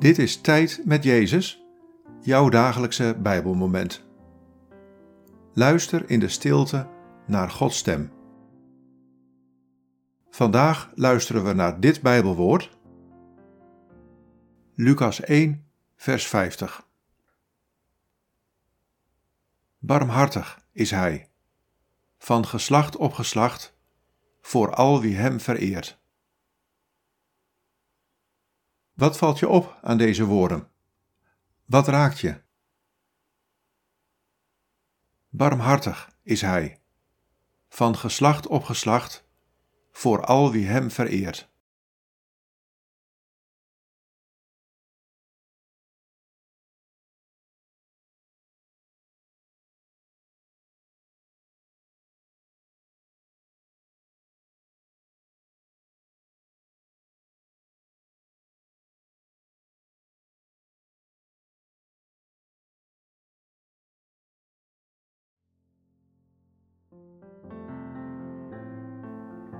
Dit is Tijd met Jezus, jouw dagelijkse Bijbelmoment. Luister in de stilte naar Gods stem. Vandaag luisteren we naar dit Bijbelwoord. Lucas 1, vers 50. Barmhartig is Hij, van geslacht op geslacht, voor al wie Hem vereert. Wat valt je op aan deze woorden? Wat raakt je? Barmhartig is Hij, van geslacht op geslacht, voor al wie Hem vereert.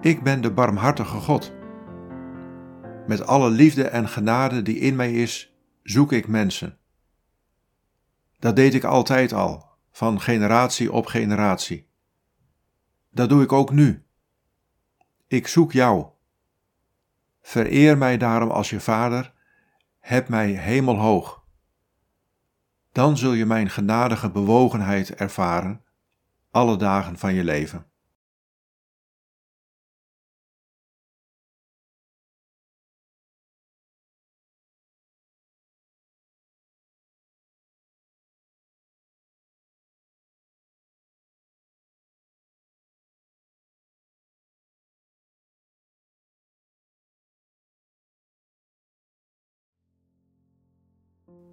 Ik ben de barmhartige God. Met alle liefde en genade die in mij is, zoek ik mensen. Dat deed ik altijd al, van generatie op generatie. Dat doe ik ook nu. Ik zoek jou. Vereer mij daarom als je vader, heb mij hemelhoog. Dan zul je mijn genadige bewogenheid ervaren alle dagen van je leven.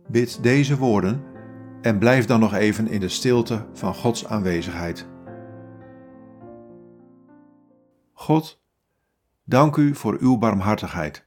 Bid deze woorden en blijf dan nog even in de stilte van Gods aanwezigheid. God, dank u voor uw barmhartigheid.